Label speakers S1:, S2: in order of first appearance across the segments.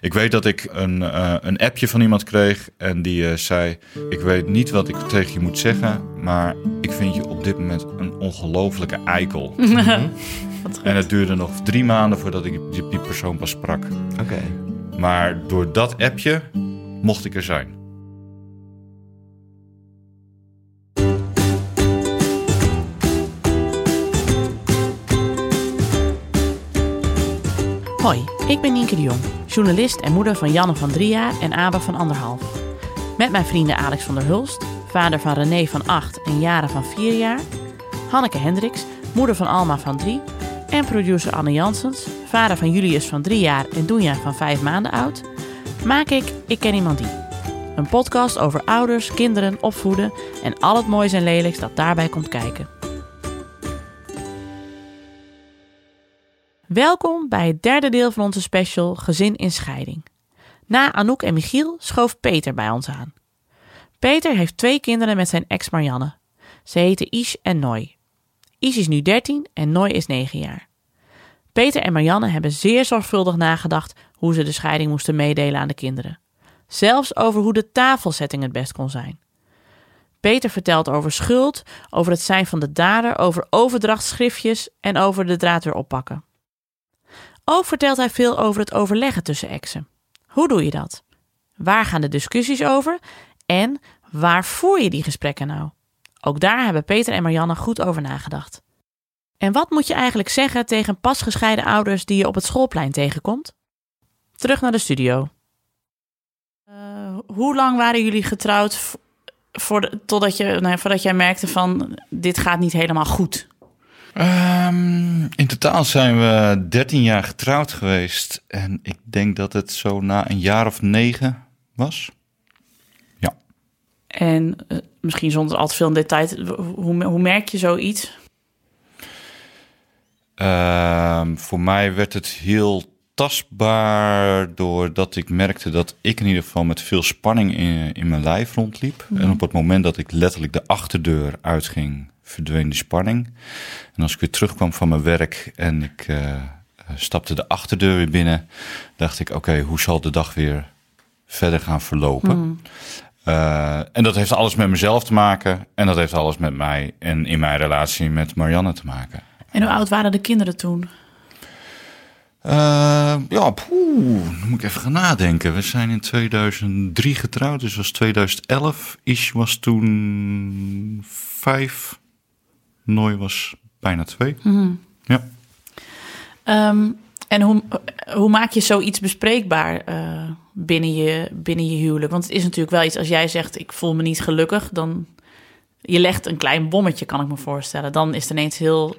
S1: Ik weet dat ik een, uh, een appje van iemand kreeg en die uh, zei: Ik weet niet wat ik tegen je moet zeggen, maar ik vind je op dit moment een ongelofelijke eikel. en het duurde nog drie maanden voordat ik die, die persoon pas sprak.
S2: Oké.
S1: Maar door dat appje mocht ik er zijn.
S3: Hoi, ik ben Nienke de Jong, journalist en moeder van Janne van drie jaar en Abe van anderhalf. Met mijn vrienden Alex van der Hulst, vader van René van acht en Jaren van vier jaar, Hanneke Hendricks, moeder van Alma van drie en producer Anne Jansens, vader van Julius van drie jaar en Doenja van vijf maanden oud, maak ik Ik Ken Iemand Die. Een podcast over ouders, kinderen, opvoeden en al het moois en lelijks dat daarbij komt kijken. Welkom bij het derde deel van onze special Gezin in Scheiding. Na Anouk en Michiel schoof Peter bij ons aan. Peter heeft twee kinderen met zijn ex Marianne. Ze heten Ish en Noy. Ish is nu 13 en Noy is 9 jaar. Peter en Marianne hebben zeer zorgvuldig nagedacht hoe ze de scheiding moesten meedelen aan de kinderen. Zelfs over hoe de tafelsetting het best kon zijn. Peter vertelt over schuld, over het zijn van de dader, over overdrachtschriftjes en over de draad weer oppakken. Ook vertelt hij veel over het overleggen tussen exen. Hoe doe je dat? Waar gaan de discussies over? En waar voer je die gesprekken nou? Ook daar hebben Peter en Marianne goed over nagedacht. En wat moet je eigenlijk zeggen tegen pasgescheiden ouders die je op het schoolplein tegenkomt? Terug naar de studio. Uh, hoe lang waren jullie getrouwd voor totdat je, nou, voordat jij merkte van dit gaat niet helemaal goed?
S1: Um, in totaal zijn we 13 jaar getrouwd geweest. En ik denk dat het zo na een jaar of negen was. Ja.
S3: En uh, misschien zonder al te veel in detail, hoe, hoe merk je zoiets?
S1: Um, voor mij werd het heel tastbaar doordat ik merkte dat ik in ieder geval met veel spanning in, in mijn lijf rondliep. Mm. En op het moment dat ik letterlijk de achterdeur uitging, verdween die spanning. En als ik weer terugkwam van mijn werk en ik uh, stapte de achterdeur weer binnen, dacht ik: oké, hoe zal de dag weer verder gaan verlopen? Mm. Uh, en dat heeft alles met mezelf te maken. En dat heeft alles met mij en in mijn relatie met Marianne te maken.
S3: En hoe oud waren de kinderen toen?
S1: Uh, ja, poeh, moet ik even gaan nadenken. We zijn in 2003 getrouwd, dus was 2011. Ish was toen vijf. Nooi was bijna twee.
S3: Mm.
S1: Ja.
S3: Um, en hoe, hoe maak je zoiets bespreekbaar uh, binnen, je, binnen je huwelijk? Want het is natuurlijk wel iets, als jij zegt ik voel me niet gelukkig, dan je legt een klein bommetje, kan ik me voorstellen. Dan is het ineens heel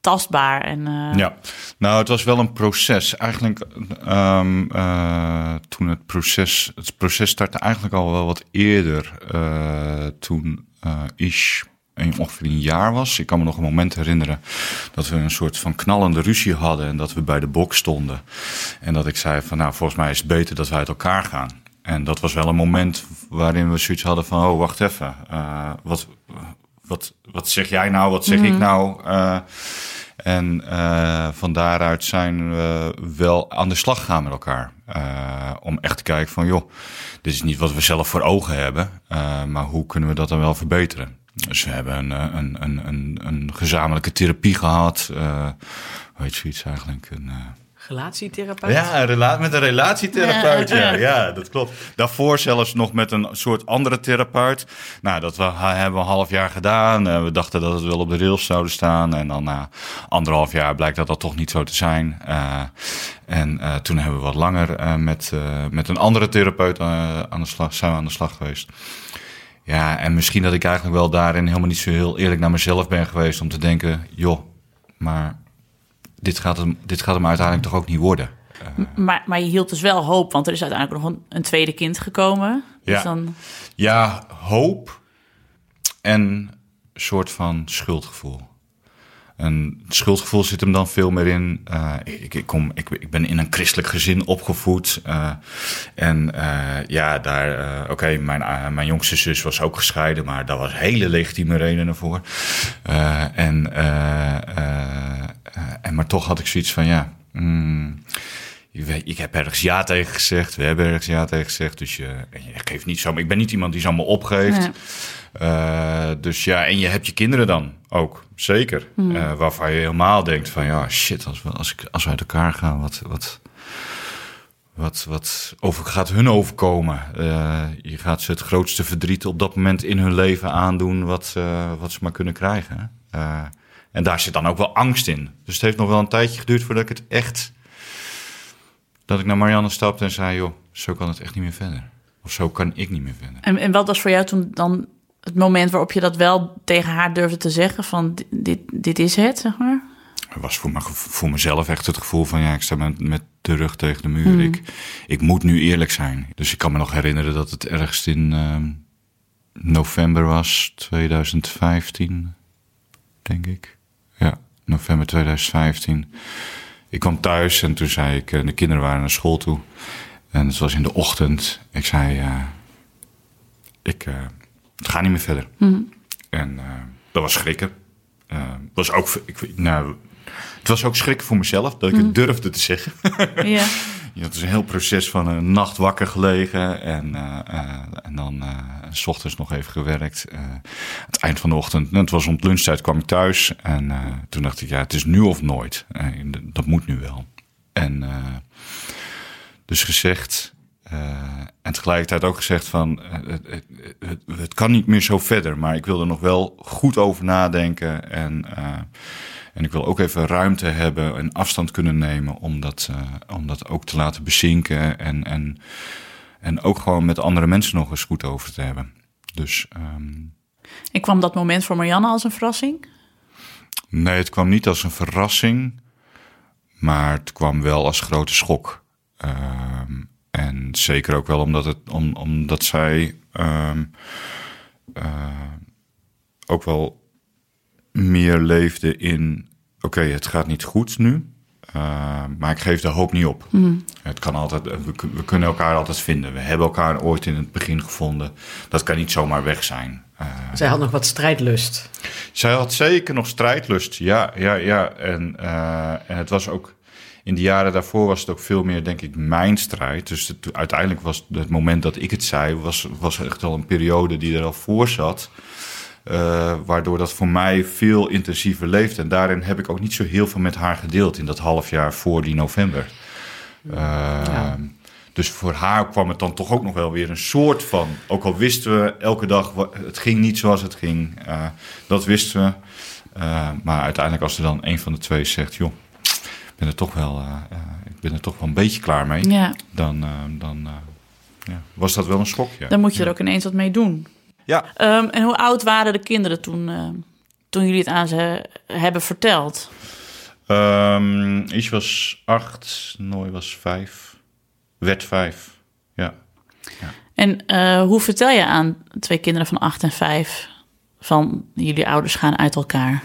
S3: tastbaar. En, uh...
S1: Ja, nou, het was wel een proces. Eigenlijk um, uh, toen het proces, het proces startte eigenlijk al wel wat eerder. Uh, toen Ish ongeveer een jaar was. Ik kan me nog een moment herinneren dat we een soort van knallende ruzie hadden en dat we bij de bok stonden. En dat ik zei van nou, volgens mij is het beter dat wij uit elkaar gaan. En dat was wel een moment waarin we zoiets hadden van oh, wacht even. Uh, wat, wat, wat zeg jij nou? Wat zeg mm ik nou? Uh, en uh, van daaruit zijn we wel aan de slag gegaan met elkaar. Uh, om echt te kijken van, joh, dit is niet wat we zelf voor ogen hebben. Uh, maar hoe kunnen we dat dan wel verbeteren? Dus we hebben een, een, een, een, een gezamenlijke therapie gehad. Uh, hoe heet zoiets eigenlijk? Een, uh...
S3: Relatietherapeut?
S1: Ja, een rela met een relatietherapeut, ja, ja. ja, dat klopt. Daarvoor zelfs nog met een soort andere therapeut. Nou, dat we, hebben we een half jaar gedaan. Uh, we dachten dat het wel op de rails zouden staan. En dan na anderhalf jaar blijkt dat dat toch niet zo te zijn. Uh, en uh, toen hebben we wat langer met, met een andere therapeut aan de slag, zijn we aan de slag geweest. Ja, en misschien dat ik eigenlijk wel daarin helemaal niet zo heel eerlijk naar mezelf ben geweest om te denken, joh, maar dit gaat hem, dit gaat hem uiteindelijk toch ook niet worden.
S3: Uh, maar, maar je hield dus wel hoop, want er is uiteindelijk nog een, een tweede kind gekomen.
S1: Ja,
S3: dus dan...
S1: ja hoop en een soort van schuldgevoel. Een schuldgevoel zit hem dan veel meer in. Uh, ik, ik, kom, ik, ben in een christelijk gezin opgevoed. Uh, en uh, ja, daar, oké, mijn, mijn jongste zus was ook gescheiden, maar daar was hele legitieme redenen voor. en, en maar toch had ik zoiets van, ja, mm, ik, heb ergens ja tegen gezegd. We hebben ergens ja tegen gezegd. Dus je, je geeft niet zo. Ik ben niet iemand die zomaar opgeeft. Eh, dus ja, en je hebt je kinderen dan ook, zeker. Eh, waarvan je helemaal denkt van ja, shit, als we, als ik, als we uit elkaar gaan, wat, wat, wat, wat over, gaat hun overkomen? Eh, je gaat ze het grootste verdriet op dat moment in hun leven aandoen wat, wat ze maar kunnen krijgen. En daar zit dan ook wel angst in. Dus het heeft nog wel een tijdje geduurd voordat ik het echt... Dat ik naar Marianne stapte en zei, joh, zo kan het echt niet meer verder. Of zo kan ik niet meer verder.
S3: En, en wat was voor jou toen dan het moment waarop je dat wel tegen haar durfde te zeggen? Van di- dit, dit is het, zeg maar?
S1: Het was voor, me, voor mezelf echt het gevoel van ja, ik sta met, met de rug tegen de muur. Ik, ik moet nu eerlijk zijn. Dus ik kan me nog herinneren dat het ergens in ehm, november was, 2015, denk ik. Ja, november 2015. Ik kwam thuis en toen zei ik, eh, de kinderen waren naar school toe. En het was in de ochtend. Ik zei, eh, ik, eh, het gaat niet meer verder. En eh, dat was schrikken. Eh, was ook, ik, nou, het was ook schrikken voor mezelf dat ik het durfde te zeggen.
S3: Ja.
S1: Ja, het is een heel proces van een nacht wakker gelegen en, eh, en dan s ochtends nog even gewerkt. Het eind van de ochtend, nou, het was rond lunchtijd, kwam ik thuis en toen dacht ik, ja, het is nu of nooit. Dat moet nu wel. En dus gezegd, en tegelijkertijd ook gezegd van, eh, het, het, het, kan niet meer zo verder, maar ik wil er nog wel goed over nadenken en... eh, en ik wil ook even ruimte hebben en afstand kunnen nemen om dat, eh, om dat ook te laten bezinken. En, en, en ook gewoon met andere mensen nog eens goed over te hebben. Dus ehm,
S3: En kwam dat moment voor Marianne als een verrassing?
S1: nee, het kwam niet als een verrassing. Maar het kwam wel als grote schok. Ehm, en zeker ook wel omdat, het, om, omdat zij ehm, eh, ook wel meer leefde in... Oké, het gaat niet goed nu. eh, maar ik geef de hoop niet op. Het kan altijd, we, kun- we kunnen elkaar altijd vinden. We hebben elkaar ooit in het begin gevonden. Dat kan niet zomaar weg zijn. Eh,
S2: Zij had nog wat strijdlust.
S1: zij had zeker nog strijdlust, ja, ja, ja. En, eh, en het was ook, in de jaren daarvoor was het ook veel meer, denk ik, mijn strijd. Dus het, uiteindelijk was het moment dat ik het zei, was, was echt al een periode die er al voor zat. Eh, waardoor dat voor mij veel intensiever leeft. En daarin heb ik ook niet zo heel veel met haar gedeeld in dat half jaar voor die november. Eh, Dus voor haar kwam het dan toch ook nog wel weer een soort van. Ook al wisten we elke dag, het ging niet zoals het ging. eh, dat wisten we. Maar uiteindelijk, als er dan een van de twee zegt: joh, ben er toch wel, eh, eh, ik ben er toch wel een beetje klaar mee.
S3: Ja.
S1: Dan, eh, dan ja, was dat wel een schok. Ja.
S3: Dan moet je er ook ineens wat mee doen.
S1: ja.
S3: Ehm, en hoe oud waren de kinderen toen, toen jullie het aan ze hebben verteld?
S1: Ehm Ish was acht, Nooi was vijf, werd vijf. Ja.
S3: En eh, hoe vertel je aan twee kinderen van acht en vijf van jullie ouders gaan uit elkaar?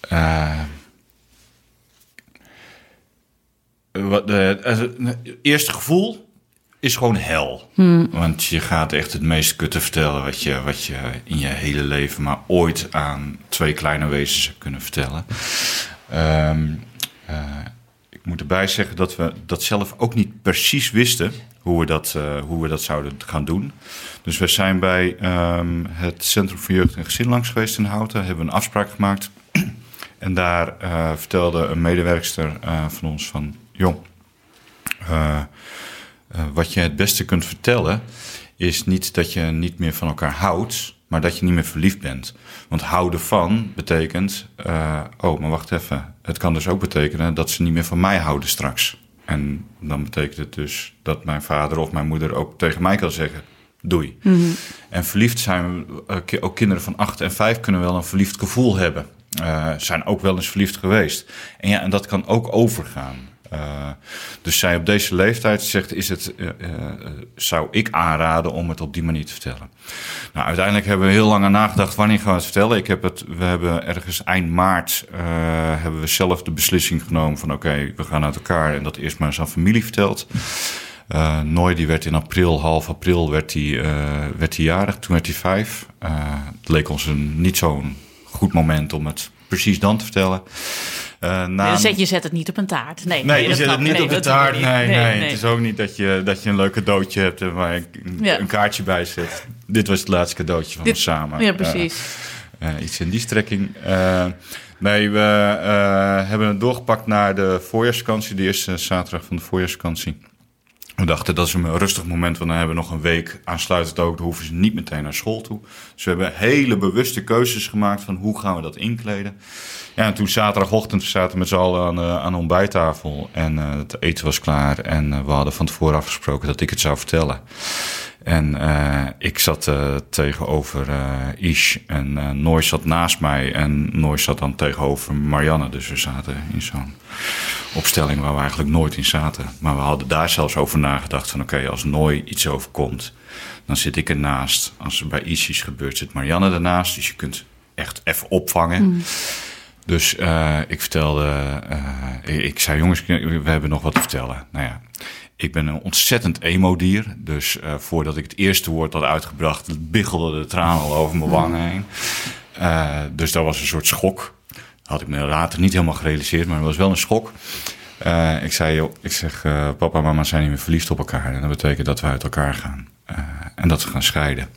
S1: Eh, wat, de, het eerste gevoel is gewoon hel. Want je gaat echt het meest kutte vertellen wat je, wat je in je hele leven maar ooit aan twee kleine wezens hebt kunnen vertellen. Ehm, eh, ik moet erbij zeggen dat we dat zelf ook niet precies wisten hoe we dat, eh, hoe we dat zouden gaan doen. Dus we zijn bij ehm, het Centrum voor Jeugd en Gezin langs geweest in Houten. Hebben we een afspraak gemaakt. En daar eh, vertelde een medewerkster eh, van ons van... joh, eh, eh, wat je het beste kunt vertellen... is niet dat je niet meer van elkaar houdt... maar dat je niet meer verliefd bent. Want houden van betekent... eh, oh, maar wacht even. Het kan dus ook betekenen dat ze niet meer van mij houden straks. En dan betekent het dus dat mijn vader of mijn moeder ook tegen mij kan zeggen... doei. En verliefd zijn, we- ook kinderen van 8 en 5 kunnen wel een verliefd gevoel hebben. Zijn ook wel eens verliefd geweest. En ja, en dat kan ook overgaan. Eh, dus zij op deze leeftijd zegt, is het, eh, eh, zou ik aanraden om het op die manier te vertellen. Nou, uiteindelijk hebben we heel lang aan nagedacht, wanneer gaan we het vertellen? Ik heb het, we hebben ergens eind maart, hebben we zelf de beslissing genomen van oké, we gaan uit elkaar en dat eerst maar eens aan familie verteld. Eh Nooi die werd in april, half april, werd hij, werd hij jarig. Toen werd hij vijf. Het leek ons een, niet zo'n goed moment om het precies dan te vertellen. Uh, na...
S3: Zet je zet het niet op een taart. Nee,
S1: nee je zet het niet op een taart. Nee, nee, Het is ook niet dat je, dat je een leuk cadeautje hebt waar een, een kaartje bij zit. Dit was het laatste cadeautje van ons samen.
S3: Ja, precies.
S1: Uh, iets in die strekking. nee, we hebben het doorgepakt naar de voorjaarsvakantie. De eerste zaterdag van de voorjaarsvakantie. We dachten dat is een rustig moment, want dan hebben we nog een week aansluitend ook. Dan hoeven ze niet meteen naar school toe. Dus we hebben hele bewuste keuzes gemaakt van hoe gaan we dat inkleden. Ja, en toen zaterdagochtend we zaten met z'n allen aan, uh, aan de ontbijttafel. En uh, het eten was klaar. En uh, we hadden van tevoren afgesproken dat ik het zou vertellen. En ik zat tegenover Ish en Nooi zat naast mij. En Nooi zat dan tegenover Marianne. Dus we zaten in zo'n opstelling waar we eigenlijk nooit in zaten. Maar we hadden daar zelfs over nagedacht van oké, als Nooi iets overkomt, dan zit ik ernaast. Als er bij Ish iets gebeurt, zit Marianne ernaast. Dus je kunt echt even opvangen. Mm. Dus uh, ik vertelde, uh, ik zei jongens, we hebben nog wat te vertellen. Nou ja, ik ben een ontzettend emo-dier. Dus uh, voordat ik het eerste woord had uitgebracht, biggelde de tranen al over mijn wangen heen. dus dat was een soort schok. Had ik me later niet helemaal gerealiseerd, maar het was wel een schok. ik zei, joh, ik zeg, papa en mama zijn niet meer verliefd op elkaar. En dat betekent dat we uit elkaar gaan. en dat we gaan scheiden.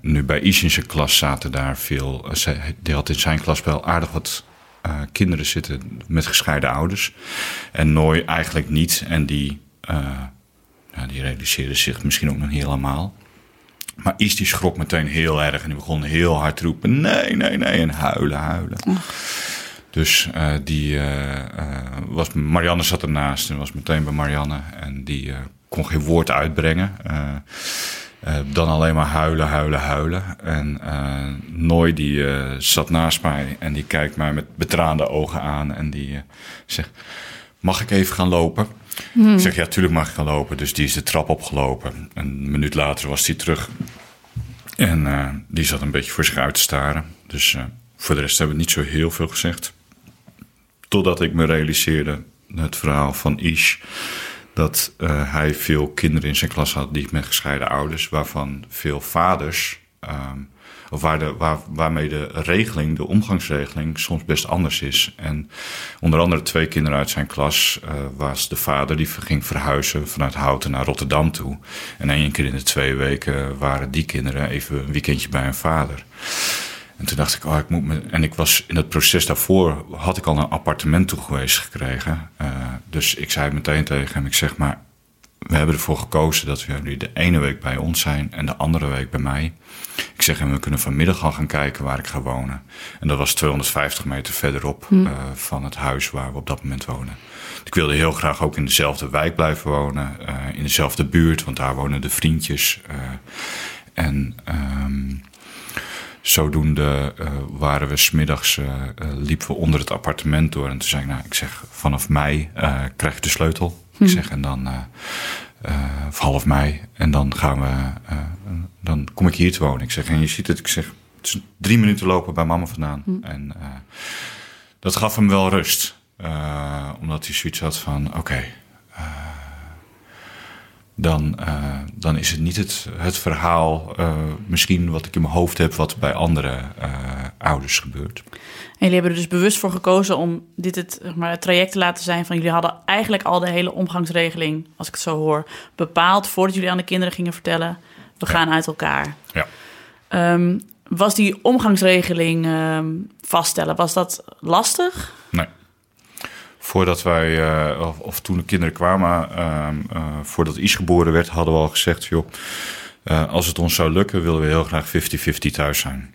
S1: Nu bij Ish in zijn klas zaten daar veel. Die had in zijn klas wel aardig wat uh, kinderen zitten met gescheiden ouders. En Nooi eigenlijk niet. En die, nou, die realiseerde zich misschien ook nog niet helemaal. Maar Ish die schrok meteen heel erg en die begon heel hard te roepen: nee, nee, nee. En huilen, huilen. Dus die was, Marianne zat ernaast en was meteen bij Marianne. En die kon geen woord uitbrengen. Uh, dan alleen maar huilen, huilen, huilen. En uh, Nooi die uh, zat naast mij en die kijkt mij met betraande ogen aan en die zegt: Mag ik even gaan lopen? Hmm. Ik zeg: Ja, tuurlijk mag ik gaan lopen. Dus die is de trap opgelopen. Een minuut later was hij terug. En die zat een beetje voor zich uit te staren. Dus voor de rest hebben we niet zo heel veel gezegd. Totdat ik me realiseerde het verhaal van Ish dat uh, hij veel kinderen in zijn klas had die met gescheiden ouders, waarvan veel vaders, um, of waar de, waar, waarmee de regeling, de omgangsregeling, soms best anders is. En onder andere twee kinderen uit zijn klas uh, was de vader die ging verhuizen vanuit Houten naar Rotterdam toe. En één keer in de twee weken waren die kinderen even een weekendje bij hun vader. En toen dacht ik, oh, ik moet me. En ik was in het proces daarvoor had ik al een appartement toegewezen gekregen. Uh, dus ik zei meteen tegen hem: ik zeg maar, we hebben ervoor gekozen dat we jullie de ene week bij ons zijn en de andere week bij mij. Ik zeg hem, we kunnen vanmiddag al gaan kijken waar ik ga wonen. En dat was 250 meter verderop hm. uh, van het huis waar we op dat moment wonen. Ik wilde heel graag ook in dezelfde wijk blijven wonen, uh, in dezelfde buurt, want daar wonen de vriendjes. en. Um, Zodoende uh, waren we smiddags, uh, liepen we onder het appartement door. En toen zei ik, nou, ik zeg, vanaf mei krijg je de sleutel. Hm. Ik zeg, en dan, of half mei, en dan gaan we, dan kom ik hier te wonen. Ik zeg, en je ziet het, ik zeg, het is drie minuten lopen bij mama vandaan. Hm. En dat gaf hem wel rust. omdat hij zoiets had van, oké, okay, dan, uh, dan is het niet het, het verhaal, uh, misschien wat ik in mijn hoofd heb, wat bij andere uh, ouders gebeurt.
S3: En jullie hebben er dus bewust voor gekozen om dit het, zeg maar, het traject te laten zijn van jullie hadden eigenlijk al de hele omgangsregeling, als ik het zo hoor, bepaald voordat jullie aan de kinderen gingen vertellen, we gaan uit elkaar.
S1: Ja.
S3: Um, was die omgangsregeling um, vaststellen, was dat lastig?
S1: Voordat wij, uh, of, of, toen de kinderen kwamen, uh, uh, voordat Is geboren werd, hadden we al gezegd: joh, uh, als het ons zou lukken, willen we heel graag 50-50 thuis zijn.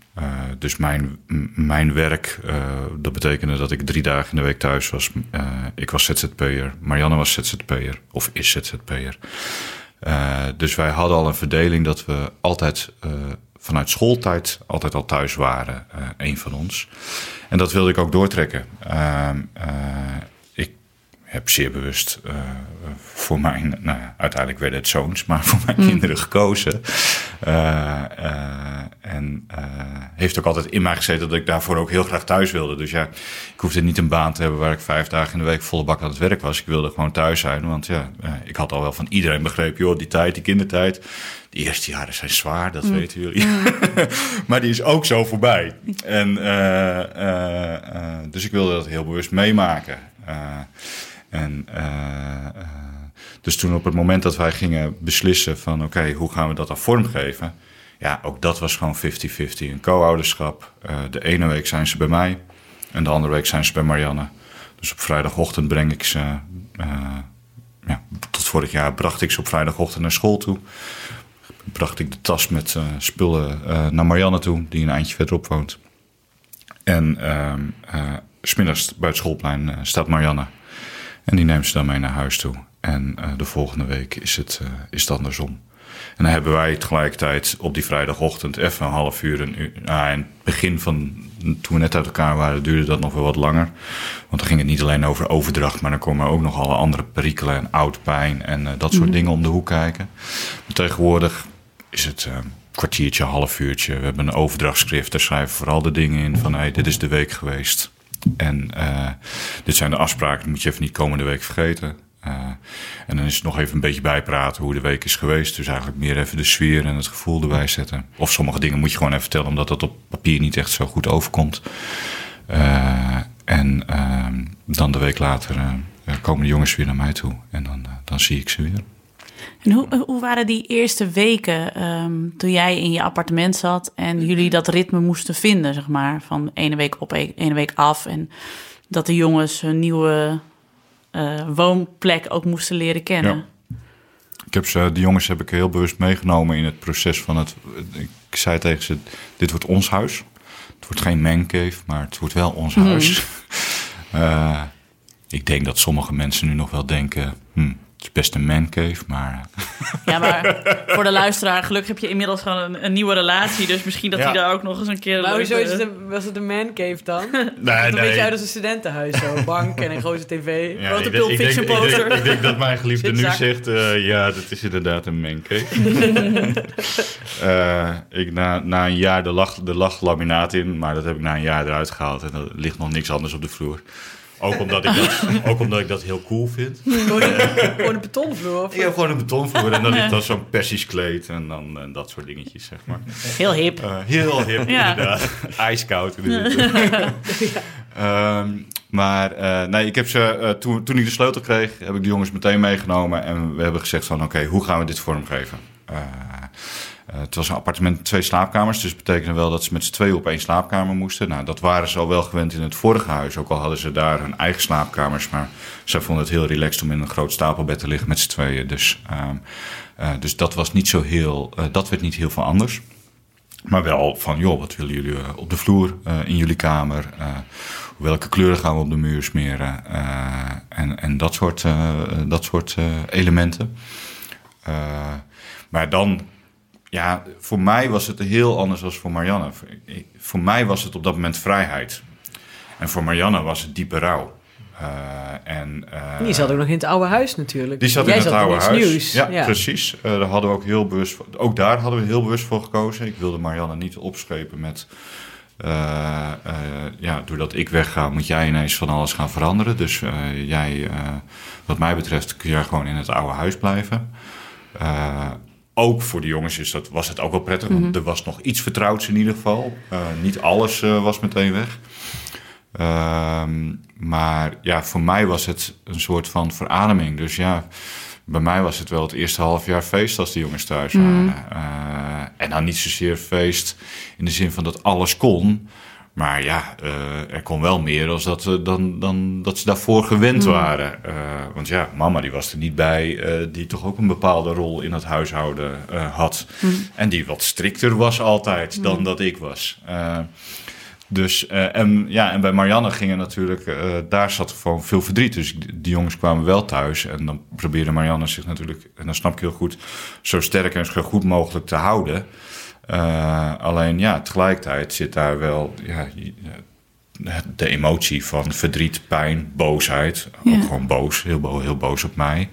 S1: dus mijn, mijn werk, dat betekende dat ik drie dagen in de week thuis was. ik was ZZP'er, Marianne was ZZP'er, of is ZZP'er. dus wij hadden al een verdeling dat we altijd vanuit schooltijd altijd al thuis waren, uh, een van ons. En dat wilde ik ook doortrekken. Heb zeer bewust uh, voor mijn, nou ja, uiteindelijk werden het zoons, maar voor mijn
S3: Mm.
S1: kinderen gekozen. Uh, en heeft ook altijd in mij gezeten dat ik daarvoor ook heel graag thuis wilde. Dus ja, ik hoefde niet een baan te hebben waar ik vijf dagen in de week volle bak aan het werk was. Ik wilde gewoon thuis zijn, want ja, ik had al wel van iedereen begrepen, joh, die tijd, die kindertijd, de eerste jaren zijn zwaar, dat
S3: Mm.
S1: weten jullie. maar die is ook zo voorbij. En, dus ik wilde dat heel bewust meemaken. En uh, uh, dus toen op het moment dat wij gingen beslissen van oké, hoe gaan we dat dan vormgeven? Ja, ook dat was gewoon 50-50. Een co-ouderschap. Uh, de ene week zijn ze bij mij en de andere week zijn ze bij Marianne. Dus op vrijdagochtend breng ik ze. ja, tot vorig jaar bracht ik ze op vrijdagochtend naar school toe. Bracht ik de tas met spullen naar Marianne toe, die een eindje verderop woont. En uh, smiddags bij het schoolplein staat Marianne. En die neemt ze dan mee naar huis toe. En uh, de volgende week is het, uh, is het andersom. En dan hebben wij tegelijkertijd op die vrijdagochtend even een half uur. Een uur nou, in het begin van toen we net uit elkaar waren, duurde dat nog wel wat langer. Want dan ging het niet alleen over overdracht, maar dan komen ook nog alle andere perikelen en oudpijn en uh, dat soort mm. dingen om de hoek kijken. Maar tegenwoordig is het een kwartiertje, half uurtje. We hebben een overdrachtschrift, daar schrijven vooral de dingen in van hey, dit is de week geweest. En uh, dit zijn de afspraken, die moet je even niet komende week vergeten. Uh, en dan is het nog even een beetje bijpraten hoe de week is geweest. Dus eigenlijk meer even de sfeer en het gevoel erbij zetten. Of sommige dingen moet je gewoon even vertellen, omdat dat op papier niet echt zo goed overkomt. Uh, en dan de week later komen de jongens weer naar mij toe. En dan, dan zie ik ze weer.
S3: En hoe, hoe waren die eerste weken um, toen jij in je appartement zat en jullie dat ritme moesten vinden, zeg maar? Van ene week op, ene week af. En dat de jongens hun nieuwe uh, woonplek ook moesten leren kennen.
S1: Ja. Ik heb ze, de jongens heb ik heel bewust meegenomen in het proces van het. Ik zei tegen ze: Dit wordt ons huis. Het wordt geen mancave, maar het wordt wel ons
S3: Mhm.
S1: mm. huis. uh, ik denk dat sommige mensen nu nog wel denken. Hm, het is best een mancave, maar...
S3: Ja, maar voor de luisteraar, gelukkig heb je inmiddels gewoon een, een nieuwe relatie. Dus misschien dat
S1: Ja.
S3: hij daar ook nog eens een keer...
S2: Maar
S3: een
S2: hoezo
S3: leuke-
S2: is het een, was het een mancave dan?
S1: Nee,
S2: een beetje uit als een studentenhuis zo. Bank en een grote tv.
S1: Ja,
S3: Grote
S1: ik denk-
S3: Pulp
S1: ik denk-
S3: Fiction
S1: ik denk-
S3: poster.
S1: Ik denk dat mijn geliefde nu zegt, eh, ja, dat is inderdaad een mancave. Eh, ik, na, na een jaar, er lag, er lag laminaat in, maar dat heb ik na een jaar eruit gehaald. En er ligt nog niks anders op de vloer. Ook omdat ik dat, ook omdat ik dat heel cool vind.
S2: Gewoon een, gewoon een betonvloer. Of?
S1: Ik heb gewoon een betonvloer en dan ligt dan zo'n persisch kleed en dan en dat soort dingetjes, zeg maar.
S3: Heel hip.
S1: Eh, heel hip,
S3: Ja.
S1: inderdaad. Ijskoud. inderdaad. Ehm, maar eh, nee, ik heb ze, eh, toen, toen ik de sleutel kreeg, heb ik de jongens meteen meegenomen. En we hebben gezegd van, oké, hoe gaan we dit vormgeven? Eh, het was een appartement met twee slaapkamers. Dus dat betekende wel dat ze met z'n tweeën op één slaapkamer moesten. Nou, dat waren ze al wel gewend in het vorige huis. Ook al hadden ze daar hun eigen slaapkamers. Maar zij vonden het heel relaxed om in een groot stapelbed te liggen met z'n tweeën. Dus, ehm, eh, dus dat was niet zo heel... eh, dat werd niet heel veel anders. Maar wel van, joh, wat willen jullie op de vloer in jullie kamer? Welke kleuren gaan we op de muur smeren? En, en dat soort, dat soort elementen. Maar dan, ja, voor mij was het heel anders dan voor Marianne. Voor, mij was het op dat moment vrijheid. En voor Marianne was het diepe rouw. Eh, en, eh,
S2: Die zat ook nog in het oude huis natuurlijk.
S1: die zat
S2: Jij
S1: in het
S2: zat
S1: oude huis.
S2: nieuws.
S1: Ja, precies. Eh, daar hadden we ook heel bewust voor, ook daar hadden we heel bewust voor gekozen. Ik wilde Marianne niet opschepen met. ja, doordat ik wegga, moet jij ineens van alles gaan veranderen. Dus jij, wat mij betreft, kun jij gewoon in het oude huis blijven. Ook voor de jongens is dat, was het ook wel prettig, want er was nog iets vertrouwds in ieder geval. Eh, niet alles eh, was meteen weg. Ehm, maar ja, voor mij was het een soort van verademing. Dus ja, bij mij was het wel het eerste half jaar feest als de jongens thuis waren. Eh, en dan niet zozeer feest in de zin van dat alles kon. Maar ja, eh, er kon wel meer als dat, we dan, dan dat ze daarvoor gewend waren. Eh, want ja, mama die was er niet bij, eh, die toch ook een bepaalde rol in het huishouden had. En die wat strikter was altijd dan dat ik was. Dus, en, ja, en bij Marianne gingen natuurlijk, daar zat gewoon veel verdriet. Dus die die jongens kwamen wel thuis. En dan probeerde Marianne zich natuurlijk, en dat snap ik heel goed, zo sterk en zo goed mogelijk te houden. Eh, alleen ja, tegelijkertijd zit daar wel, ja, je- de emotie van verdriet, pijn, boosheid.
S3: Ja.
S1: Ook gewoon boos, heel, bo- heel boos op mij.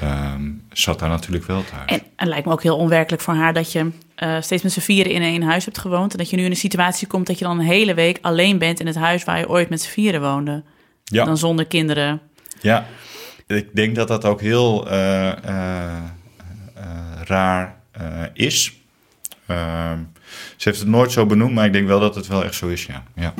S1: ehm, zat daar natuurlijk wel thuis.
S3: En het lijkt me ook heel onwerkelijk voor haar dat je eh, steeds met z'n vieren in één huis hebt gewoond. En dat je nu in een situatie komt dat je dan een hele week alleen bent in het huis waar je ooit met z'n vieren woonde.
S1: ja.
S3: Dan zonder kinderen.
S1: Ja, ik denk dat dat ook heel eh, eh, eh, raar eh, is. Ehm, ze heeft het nooit zo benoemd, maar ik denk wel dat het wel echt zo is, ja. ja.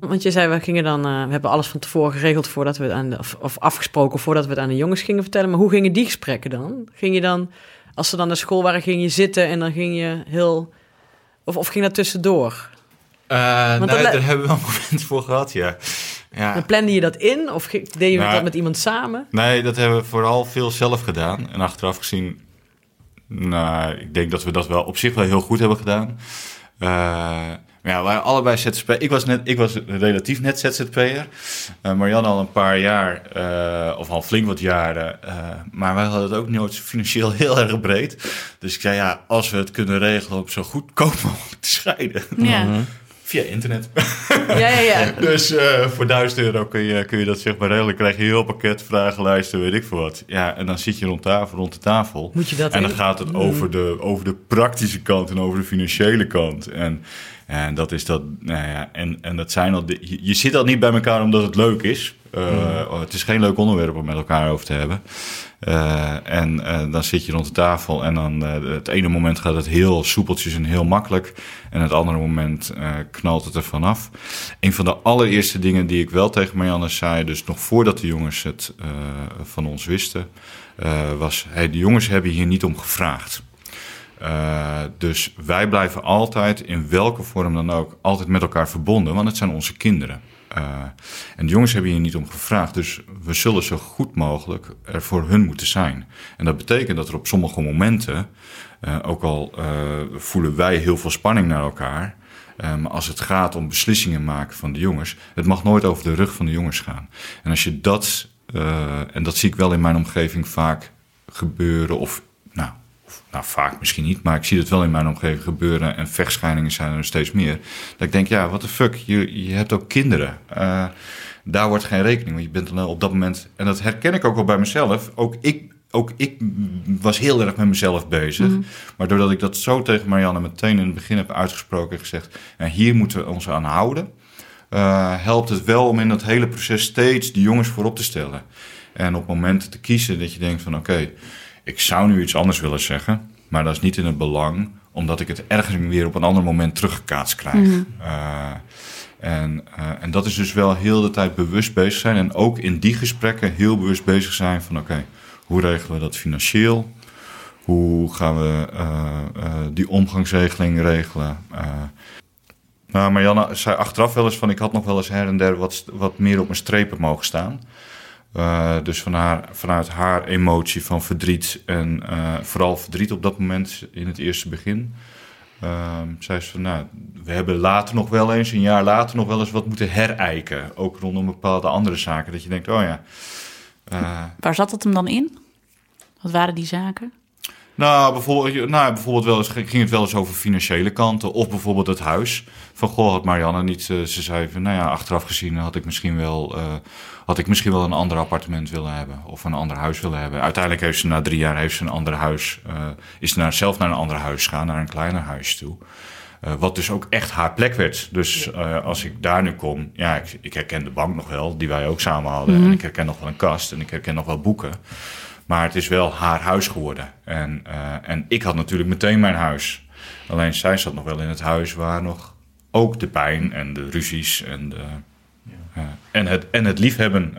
S2: Want je zei, we gingen dan, eh, we hebben alles van tevoren geregeld voordat we het aan de, of, afgesproken voordat we het aan de jongens gingen vertellen. Maar hoe gingen die gesprekken dan? Ging je dan, als ze dan naar school waren, ging je zitten en dan ging je heel, of, of ging dat tussendoor?
S1: Uh, nee, daar hebben we wel momenten voor gehad, ja. ja.
S2: Dan plande je dat in of deed je
S1: Nou,
S2: dat met iemand samen?
S1: Nee, dat hebben we vooral veel zelf gedaan. En achteraf gezien, nou, ik denk dat we dat wel op zich wel heel goed hebben gedaan. Eh, maar ja, we waren allebei ZZP. Ik was, net, ik was relatief net ZZP'er. Eh Marianne al een paar jaar, eh, of al flink wat jaren. eh, maar wij hadden het ook nooit financieel heel erg breed. Dus ik zei, ja, als we het kunnen regelen om zo goedkoop mogelijk te scheiden.
S3: Ja.
S1: Via internet.
S2: Ja, ja, ja.
S1: Dus eh, voor 1000 euro kun je, kun je dat zeg maar regelen. krijg je heel pakket, vragenlijsten, weet ik veel wat. Ja, en dan zit je rond, tafel, rond de tafel.
S2: Moet je dat
S1: en dan gaat het over de, over de praktische kant en over de financiële kant. En, en dat is dat, nou ja, en, en dat zijn al, de, je, je zit al niet bij elkaar omdat het leuk is. Eh, oh, Het is geen leuk onderwerp om met elkaar over te hebben. Eh, en eh, dan zit je rond de tafel en dan het ene moment gaat het heel soepeltjes en heel makkelijk. En het andere moment knalt het er vanaf. Een van de allereerste dingen die ik wel tegen Marianne zei, dus nog voordat de jongens het van ons wisten, was: hey, de jongens hebben hier niet om gevraagd. Dus wij blijven altijd, in welke vorm dan ook, altijd met elkaar verbonden, want het zijn onze kinderen. Uh, en de jongens hebben hier niet om gevraagd, dus we zullen zo goed mogelijk er voor hun moeten zijn. En dat betekent dat er op sommige momenten, uh, ook al voelen wij heel veel spanning naar elkaar, maar als het gaat om beslissingen maken van de jongens, het mag nooit over de rug van de jongens gaan. En als je dat, en dat zie ik wel in mijn omgeving vaak gebeuren, of nou, vaak misschien niet, maar ik zie het wel in mijn omgeving gebeuren en vechtscheidingen zijn er steeds meer. Dat ik denk, ja, what the fuck, je, je hebt ook kinderen. Uh, daar wordt geen rekening, want je bent dan op dat moment, en dat herken ik ook wel bij mezelf, ook ik, ook ik was heel erg met mezelf bezig. Mm. Maar doordat ik dat zo tegen Marianne meteen in het begin heb uitgesproken en gezegd, nou, hier moeten we ons aan houden, uh, helpt het wel om in dat hele proces steeds de jongens voorop te stellen. En op momenten te kiezen dat je denkt van oké, okay, ik zou nu iets anders willen zeggen, maar dat is niet in het belang, omdat ik het ergens weer op een ander moment teruggekaatst krijg. Mm. Uh, en, uh, en dat is dus wel heel de tijd bewust bezig zijn. En ook in die gesprekken heel bewust bezig zijn van oké, okay, hoe regelen we dat financieel? Hoe gaan we uh, die omgangsregeling regelen? nou, Marianne zei achteraf wel eens van ik had nog wel eens her en der wat, wat meer op mijn strepen mogen staan. Uh, dus van haar, vanuit haar emotie van verdriet en uh, vooral verdriet op dat moment in het eerste begin. Uh, zei ze van, nou, we hebben later nog wel eens, een jaar later nog wel eens wat moeten herijken. Ook rondom bepaalde andere zaken. Dat je denkt, oh ja.
S3: Uh, Waar zat het hem dan in? Wat waren die zaken?
S1: Nou, bijvoorbeeld, nou, bijvoorbeeld wel eens, ging het wel eens over financiële kanten. Of bijvoorbeeld het huis. Van, goh, had Marianne niet... Uh, ze zei van, nou ja, achteraf gezien had ik misschien wel... Uh, had ik misschien wel een ander appartement willen hebben. Of een ander huis willen hebben. Uiteindelijk heeft ze na drie jaar heeft ze een ander huis... Uh, is naar, zelf naar een ander huis gegaan. Naar een kleiner huis toe. Uh, wat dus ook echt haar plek werd. Dus uh, als ik daar nu kom, ja, ik, ik, herken de bank nog wel, die wij ook samen hadden. Mm -hmm. En ik herken nog wel een kast en ik herken nog wel boeken. Maar het is wel haar huis geworden. En, uh, en ik had natuurlijk meteen mijn huis. Alleen zij zat nog wel in het huis waar nog ook de pijn en de ruzies en, de, ja. en, het, en het liefhebben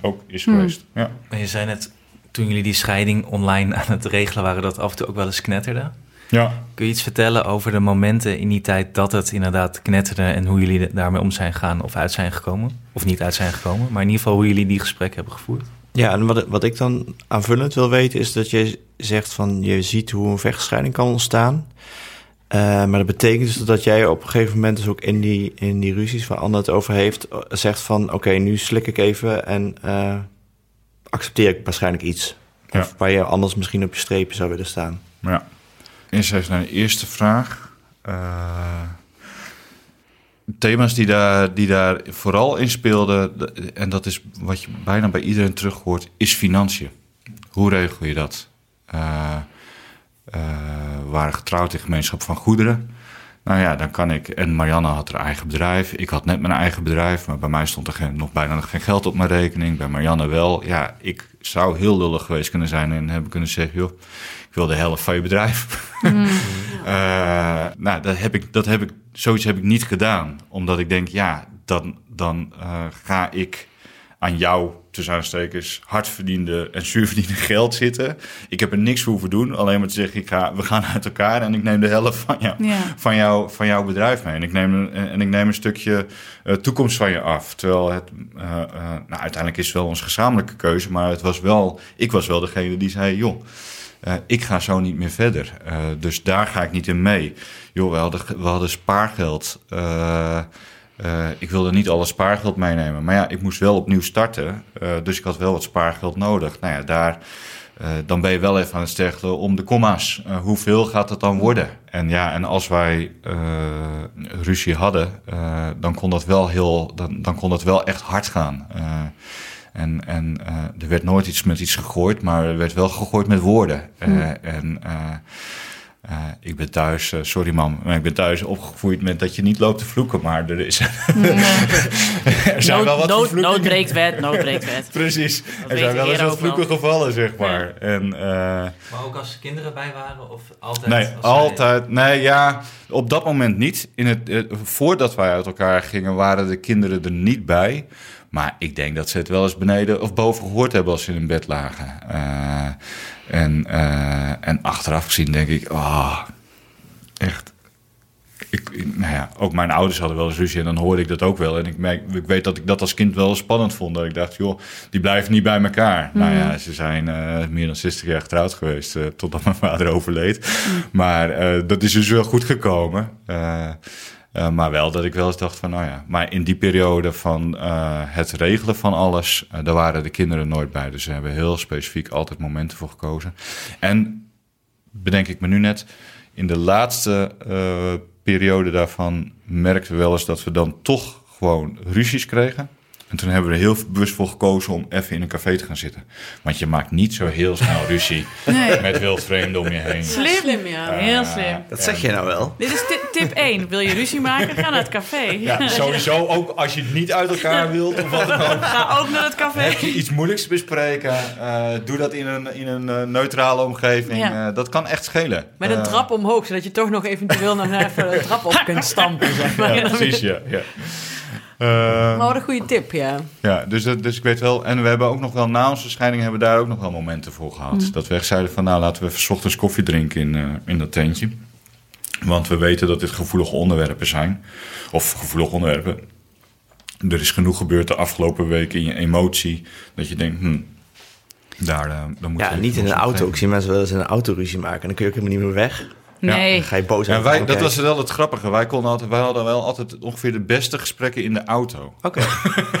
S1: ook is
S3: Hmm.
S1: geweest. Ja.
S4: Maar je zei net, toen jullie die scheiding online aan het regelen waren, dat af en toe ook wel eens knetterde.
S1: Ja.
S4: Kun je iets vertellen over de momenten in die tijd dat het inderdaad knetterde en hoe jullie daarmee om zijn gegaan of uit zijn gekomen? Of niet uit zijn gekomen, maar in ieder geval hoe jullie die gesprekken hebben gevoerd?
S5: Ja, en wat, wat ik dan aanvullend wil weten is dat je zegt van je ziet hoe een vechtscheiding kan ontstaan. Uh, maar dat betekent dus dat jij op een gegeven moment dus ook in die, in die ruzies waar Anne het over heeft, zegt van oké, okay, nu slik ik even en uh, accepteer ik waarschijnlijk iets.
S1: Ja.
S5: Of waar je anders misschien op je streepje zou willen staan.
S1: Ja. Eerst even naar de eerste vraag. Eh, thema's die daar, die daar vooral in speelden, en dat is wat je bijna bij iedereen terug hoort, is financiën. Hoe regel je dat? Eh, eh, we waren getrouwd in gemeenschap van goederen. Nou ja, dan kan ik. En Marianne had haar eigen bedrijf. Ik had net mijn eigen bedrijf, maar bij mij stond er geen, nog bijna geen geld op mijn rekening. Bij Marianne wel. Ja, ik zou heel lullig geweest kunnen zijn en hebben kunnen zeggen: joh, ik wil de helft van je bedrijf. Eh, nou, dat heb, ik, dat heb ik, zoiets heb ik niet gedaan. Omdat ik denk, ja, dan, dan eh, ga ik aan jou, tussen aanstekens, hardverdiende en zuurverdiende geld zitten. Ik heb er niks voor hoeven doen. Alleen maar te zeggen, ik ga, we gaan uit elkaar en ik neem de helft van, jou,
S3: Ja.
S1: van, jou, van jouw bedrijf mee. En ik neem, een- en ik neem een stukje eh, toekomst van je af. Terwijl het, eh, nou, uiteindelijk is het wel onze gezamenlijke keuze. Maar het was wel, ik was wel degene die zei, joh, ik ga zo niet meer verder. Dus daar ga ik niet in mee. Joh, we hadden, we hadden spaargeld. Eh, eh, ik wilde niet alle spaargeld meenemen. Maar ja, ik moest wel opnieuw starten. Eh, dus ik had wel wat spaargeld nodig. Nou ja, daar, dan ben je wel even aan het steggelen om de komma's. Eh, hoeveel gaat het dan worden? En ja, en als wij ruzie hadden, dan kon dat wel heel, dan, dan kon dat wel echt hard gaan. En en er werd nooit iets met iets gegooid, maar er werd wel gegooid met woorden. Eh, en eh, ik ben thuis, eh, sorry mam, maar ik ben thuis opgevoed met dat je niet loopt te vloeken, maar er is. er zijn wel wat
S3: nood,
S1: vervloekingen-
S3: nood breekt wet, nood breekt wet.
S1: Precies. Er zijn wel eens wat
S3: wel.
S1: vloeken gevallen, zeg maar. En, eh,
S4: Maar ook als kinderen bij waren? Of altijd?
S1: nee, altijd. Nee, ja, op dat moment niet. In het, voordat wij uit elkaar gingen, waren de kinderen er niet bij. Maar ik denk dat ze het wel eens beneden of boven gehoord hebben als ze in bed lagen. Eh, en, eh, en achteraf gezien denk ik, ah, echt. Ik, nou ja, ook mijn ouders hadden wel eens ruzie en dan hoorde ik dat ook wel. En ik, merk, ik weet dat ik dat als kind wel spannend vond. Dat ik dacht, joh, die blijven niet bij elkaar. Nou ja, ze zijn eh, meer dan 60 jaar getrouwd geweest totdat mijn vader overleed. Maar eh, dat is dus wel goed gekomen. Eh, maar wel dat ik wel eens dacht van, nou ja. Maar in die periode van eh, het regelen van alles, eh, daar waren de kinderen nooit bij. Dus ze hebben heel specifiek altijd momenten voor gekozen. En bedenk ik me nu net, in de laatste periode daarvan merkten we wel eens dat we dan toch gewoon ruzies kregen. En toen hebben we er heel bewust voor gekozen om even in een café te gaan zitten. Want je maakt niet zo heel snel ruzie
S3: Nee.
S1: met wildvreemden om je heen.
S3: Slim.
S2: Slim, ja.
S3: Heel slim.
S5: Dat zeg je nou wel.
S3: Dit is ti- tip 1. Wil je ruzie maken? Ga naar het café.
S1: Ja, sowieso ook als je het niet uit elkaar wilt of wat dan ook.
S3: Ga ook naar het café.
S1: Heb je iets moeilijks te bespreken, eh, doe dat in een, in een eh, neutrale omgeving.
S3: Ja.
S1: Eh, dat kan echt schelen.
S2: Met een trap omhoog, zodat je toch nog eventueel nog even de trap op kunt stampen, zeg maar.
S1: Ja, precies, ja. ja. Eh,
S2: Maar wat een goede tip, ja.
S1: Ja, dus, dat- dus ik weet wel. En we hebben ook nog wel na onze scheiding hebben we daar ook nog wel momenten voor gehad. Dat we echt zeiden van nou laten we even 's ochtends koffie drinken in, eh, in dat tentje. Want we weten dat dit gevoelige onderwerpen zijn. Of gevoelige onderwerpen. Er is genoeg gebeurd de afgelopen weken in je emotie. Dat je denkt, hm, daar, eh, dan moet
S5: Ja, niet in een auto.
S1: geven.
S5: Ik zie mensen wel eens in een auto ruzie maken. En dan kun je ook helemaal niet meer weg.
S3: Nee.
S5: Ga je boos
S1: Ja,
S5: aan
S1: wij, dat was
S5: kijken.
S1: wel het grappige. Wij, konden altijd, wij hadden wel altijd ongeveer de beste gesprekken in de auto.
S5: Oké.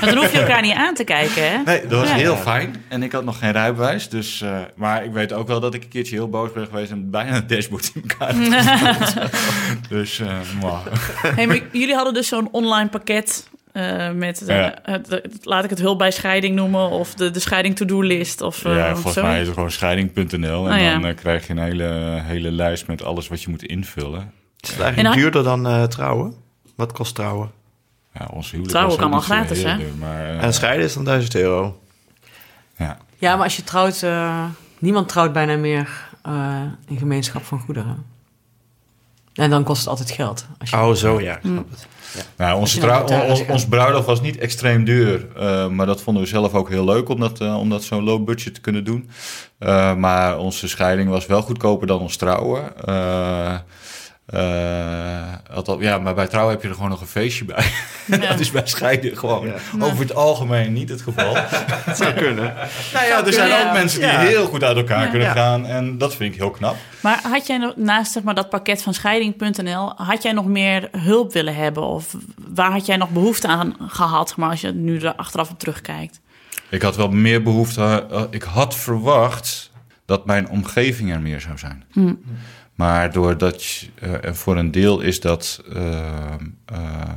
S3: Maar dan hoef je elkaar niet aan te kijken, hè?
S1: Nee, dat was
S3: Ja.
S1: heel fijn. En ik had nog geen rijbewijs. Dus, eh, maar ik weet ook wel dat ik een keertje heel boos ben geweest en bijna het dashboard in elkaar. Dus, eh mwah.
S3: Hey, maar jullie hadden dus zo'n online pakket eh, met,
S1: Ja.
S3: het, het- laat ik het hulp bij scheiding noemen, of de, de scheiding to-do-list. Of, eh,
S1: ja,
S3: of
S1: volgens
S3: zo.
S1: mij is het gewoon scheiding.nl. En
S3: ja.
S1: dan eh, krijg je een hele, hele lijst met alles wat je moet invullen.
S5: Is het eigenlijk
S3: dan-
S5: duurder dan eh, trouwen? Wat kost trouwen?
S1: Ja, ons huwelijk
S3: Trouwen kan
S1: niet
S3: al
S1: zo
S3: gratis,
S1: heel
S3: hè?
S1: duur, Maar, eh,
S5: En scheiden is dan 1000 euro.
S1: ja.
S2: Ja, maar als je trouwt, eh, niemand trouwt bijna meer eh, in gemeenschap van goederen. En dan kost het altijd geld. Als je,
S5: Oh, zo ja. Snap het.
S1: Nou, onze ons, ons bruiloft was niet extreem duur. eh, maar dat vonden we zelf ook heel leuk om dat, eh, om dat zo'n low budget te kunnen doen. Eh, maar onze scheiding was wel goedkoper dan ons trouwen. Eh, althans, ja, maar bij trouwen heb je er gewoon nog een feestje bij. dat is bij scheiden gewoon
S5: Ja.
S1: over het algemeen niet het geval.
S5: Dat zou kunnen.
S1: nou ja, er zijn ook mensen die heel goed uit elkaar kunnen gaan. En dat vind ik heel knap.
S3: Maar had jij naast zeg maar, dat pakket van scheiding.nl, had jij nog meer hulp willen hebben? Of waar had jij nog behoefte aan gehad, maar als je nu er achteraf op terugkijkt?
S1: Ik had wel meer behoefte. eh, ik had verwacht dat mijn omgeving er meer zou zijn.
S6: Hm.
S1: Maar doordat je, eh, en voor een deel is dat. eh, eh,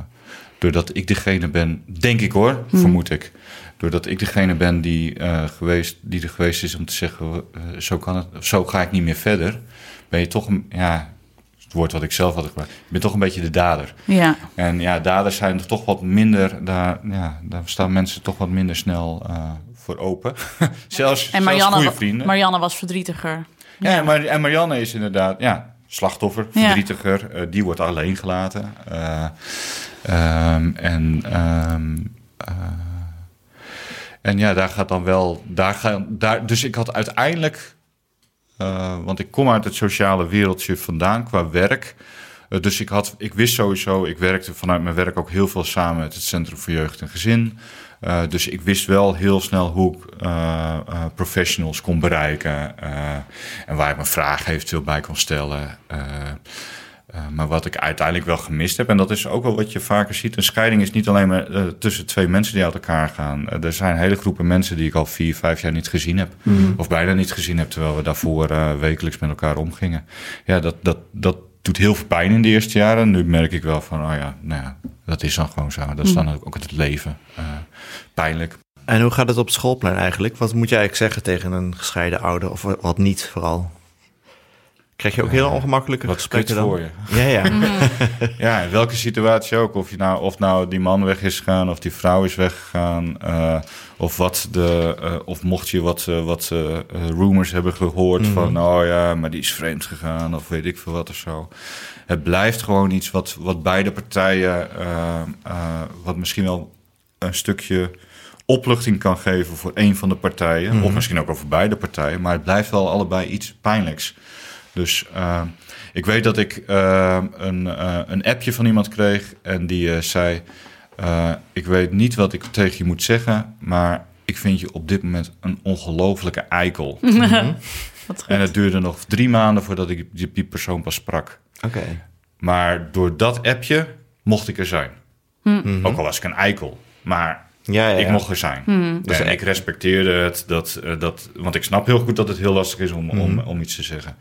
S1: doordat ik degene ben, denk ik hoor,
S6: Hm.
S1: vermoed ik. Doordat ik degene ben die, geweest, die er geweest is om te zeggen: zo kan het, zo ga ik niet meer verder. Ben je toch een. Ja, het woord wat ik zelf had gebruikt. Je bent toch een beetje de dader.
S6: Ja.
S1: En ja, daders zijn er toch wat minder, daar, ja, daar staan mensen toch wat minder snel voor open. zelfs,
S6: En
S1: zelfs goede vrienden.
S6: Marianne was verdrietiger.
S1: Ja, maar, en Marianne is inderdaad, ja, slachtoffer,
S6: Ja.
S1: verdrietiger. eh, die wordt alleen gelaten. Eh, ehm, en, ehm, eh, en ja, daar gaat dan wel, daar gaan, daar, dus ik had uiteindelijk, want ik kom uit het sociale wereldje vandaan qua werk. Dus ik, had, ik wist sowieso, ik werkte vanuit mijn werk ook heel veel samen met het Centrum voor Jeugd en Gezin. Eh, dus ik wist wel heel snel hoe ik eh, eh, professionals kon bereiken. en waar ik mijn vragen eventueel bij kon stellen. Maar wat ik uiteindelijk wel gemist heb, en dat is ook wel wat je vaker ziet: een scheiding is niet alleen maar tussen twee mensen die uit elkaar gaan. Er zijn hele groepen mensen die ik al vier, vijf jaar niet gezien heb. Of bijna niet gezien heb, terwijl we daarvoor wekelijks met elkaar omgingen. Ja, dat, dat, dat doet heel veel pijn in de eerste jaren. Nu merk ik wel van, oh ja, nou ja, dat is dan gewoon zo. Dat is dan ook het leven. Eh, pijnlijk.
S5: En hoe gaat het op schoolplein eigenlijk? Wat moet je eigenlijk zeggen tegen een gescheiden ouder? Of wat niet vooral? Krijg je ook heel ongemakkelijke
S1: Wat
S5: gesprekken dan?
S1: voor je.
S5: Ja, ja.
S1: Ja, in welke situatie ook. Of, je nou, of nou die man weg is gegaan, of die vrouw is weggegaan. eh, of, wat de, eh, of mocht je wat, eh, wat eh, eh, rumors hebben gehoord van... oh ja, maar die is vreemd gegaan, of weet ik veel wat of zo. Het blijft gewoon iets wat, wat beide partijen... eh, eh, wat misschien wel een stukje opluchting kan geven voor een van de partijen. Of misschien ook over beide partijen. Maar het blijft wel allebei iets pijnlijks. Dus eh, ik weet dat ik eh, een, eh, een appje van iemand kreeg en die zei: eh, Ik weet niet wat ik tegen je moet zeggen, maar ik vind je op dit moment een ongelofelijke eikel.
S6: Wat goed.
S1: en het duurde nog drie maanden voordat ik die, die persoon pas sprak.
S5: Oké.
S1: Maar door dat appje mocht ik er zijn. Ook al was ik een eikel. Maar
S5: Ja, ja,
S1: ik mocht er zijn.
S5: Dus
S1: en ik respecteerde het, dat, dat, want ik snap heel goed dat het heel lastig is om, om, om iets te zeggen.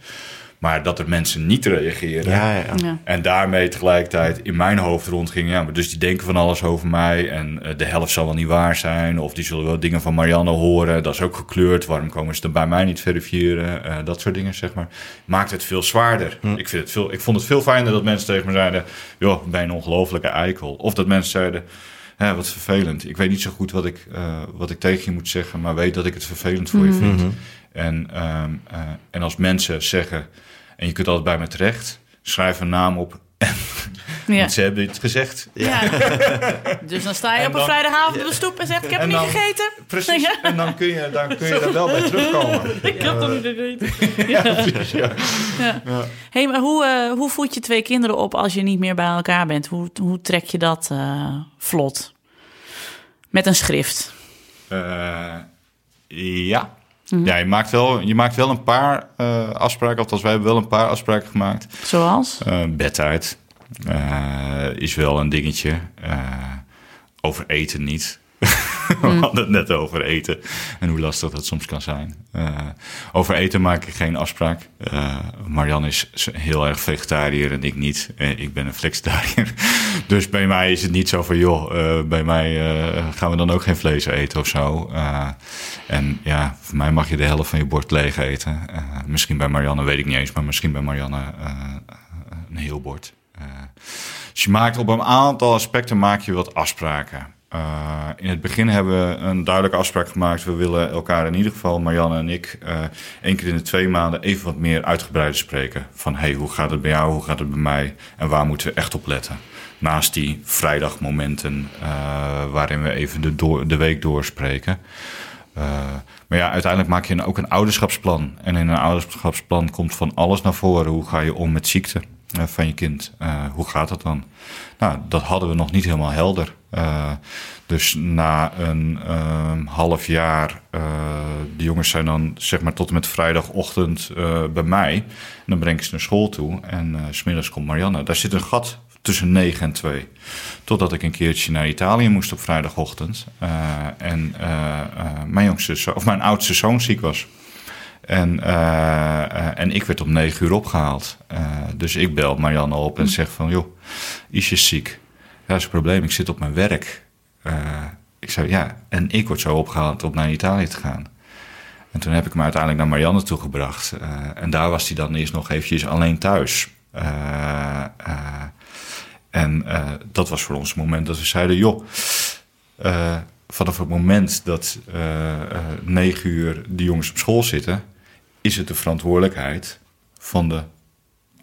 S1: Maar dat er mensen niet reageren.
S5: Ja, ja.
S6: Ja.
S1: En daarmee tegelijkertijd in mijn hoofd rondging. Ja, maar dus die denken van alles over mij. En eh, de helft zal wel niet waar zijn. Of die zullen wel dingen van Marianne horen. Dat is ook gekleurd. Waarom komen ze dan bij mij niet verifiëren? Eh, dat soort dingen, zeg maar. Maakt het veel zwaarder. Ik, vind het veel, ik vond het veel fijner dat mensen tegen me zeiden... joh, ben je een ongelofelijke eikel. Of dat mensen zeiden... Hè, wat vervelend. Ik weet niet zo goed wat ik, eh, wat ik tegen je moet zeggen... maar weet dat ik het vervelend voor je vind. En, ehm, eh, en als mensen zeggen... en je kunt altijd bij me terecht... schrijf een naam op
S6: Ja.
S1: want ze hebben het gezegd.
S6: Ja. Dus dan sta je
S1: En
S6: op een vrijdagavond op de stoep en zegt: Ik heb
S1: En
S6: niet
S1: dan-
S6: gegeten.
S1: Precies.
S6: Ja.
S1: En dan kun je, dan kun je daar wel bij terugkomen.
S6: Ik heb toch niet gegeten.
S1: Ja, precies, ja.
S6: hey, maar hoe, eh, hoe voed je twee kinderen op als je niet meer bij elkaar bent? Hoe, hoe trek je dat eh, vlot? Met een schrift.
S1: Eh, ja. Ja, je maakt, wel, je maakt wel een paar eh, afspraken. Althans, wij hebben wel een paar afspraken gemaakt.
S6: Zoals?
S1: Eh bedtijd eh, is wel een dingetje. Over eten niet. We hadden het net over eten en hoe lastig dat soms kan zijn. Eh, over eten maak ik geen afspraak. Eh Marianne is heel erg vegetariër en ik niet. Eh, ik ben een flexitariër. Dus bij mij is het niet zo van, joh, bij mij gaan we dan ook geen vlees eten of zo. En ja, voor mij mag je de helft van je bord leeg eten. Misschien bij Marianne, weet ik niet eens, maar misschien bij Marianne een heel bord. Dus je maakt op een aantal aspecten maak je wat afspraken. Uh, in het begin hebben we een duidelijke afspraak gemaakt. We willen elkaar in ieder geval, Marianne en ik, uh, één keer in de twee maanden even wat meer uitgebreider spreken. Van hey, hoe gaat het bij jou, hoe gaat het bij mij en waar moeten we echt op letten? Naast die vrijdagmomenten uh, waarin we even de, de week doorspreken. Maar ja, uiteindelijk maak je ook een ouderschapsplan. En in een ouderschapsplan komt van alles naar voren. Hoe ga je om met ziekte van je kind? Uh, hoe gaat dat dan? Nou, dat hadden we nog niet helemaal helder. Uh, dus na een um, half jaar, de jongens zijn dan zeg maar tot en met vrijdagochtend bij mij. En dan breng ik ze naar school toe. En smiddags komt Marianne. Daar zit een gat tussen 9 en 2. Totdat ik een keertje naar Italië moest op vrijdagochtend. En mijn, jongste, of mijn oudste zoon ziek was. En, en ik werd om 9 uur opgehaald. dus ik bel Marianne op en zeg van... joh, is ziek. Ja, dat is een probleem. Ik zit op mijn werk. ik zei ja, en ik word zo opgehaald om naar Italië te gaan. En toen heb ik hem uiteindelijk naar Marianne toegebracht. Uh, en daar was hij dan eerst nog eventjes alleen thuis. Uh, uh, en dat was voor ons het moment dat we zeiden: joh, vanaf het moment dat negen uur de jongens op school zitten, is het de verantwoordelijkheid van de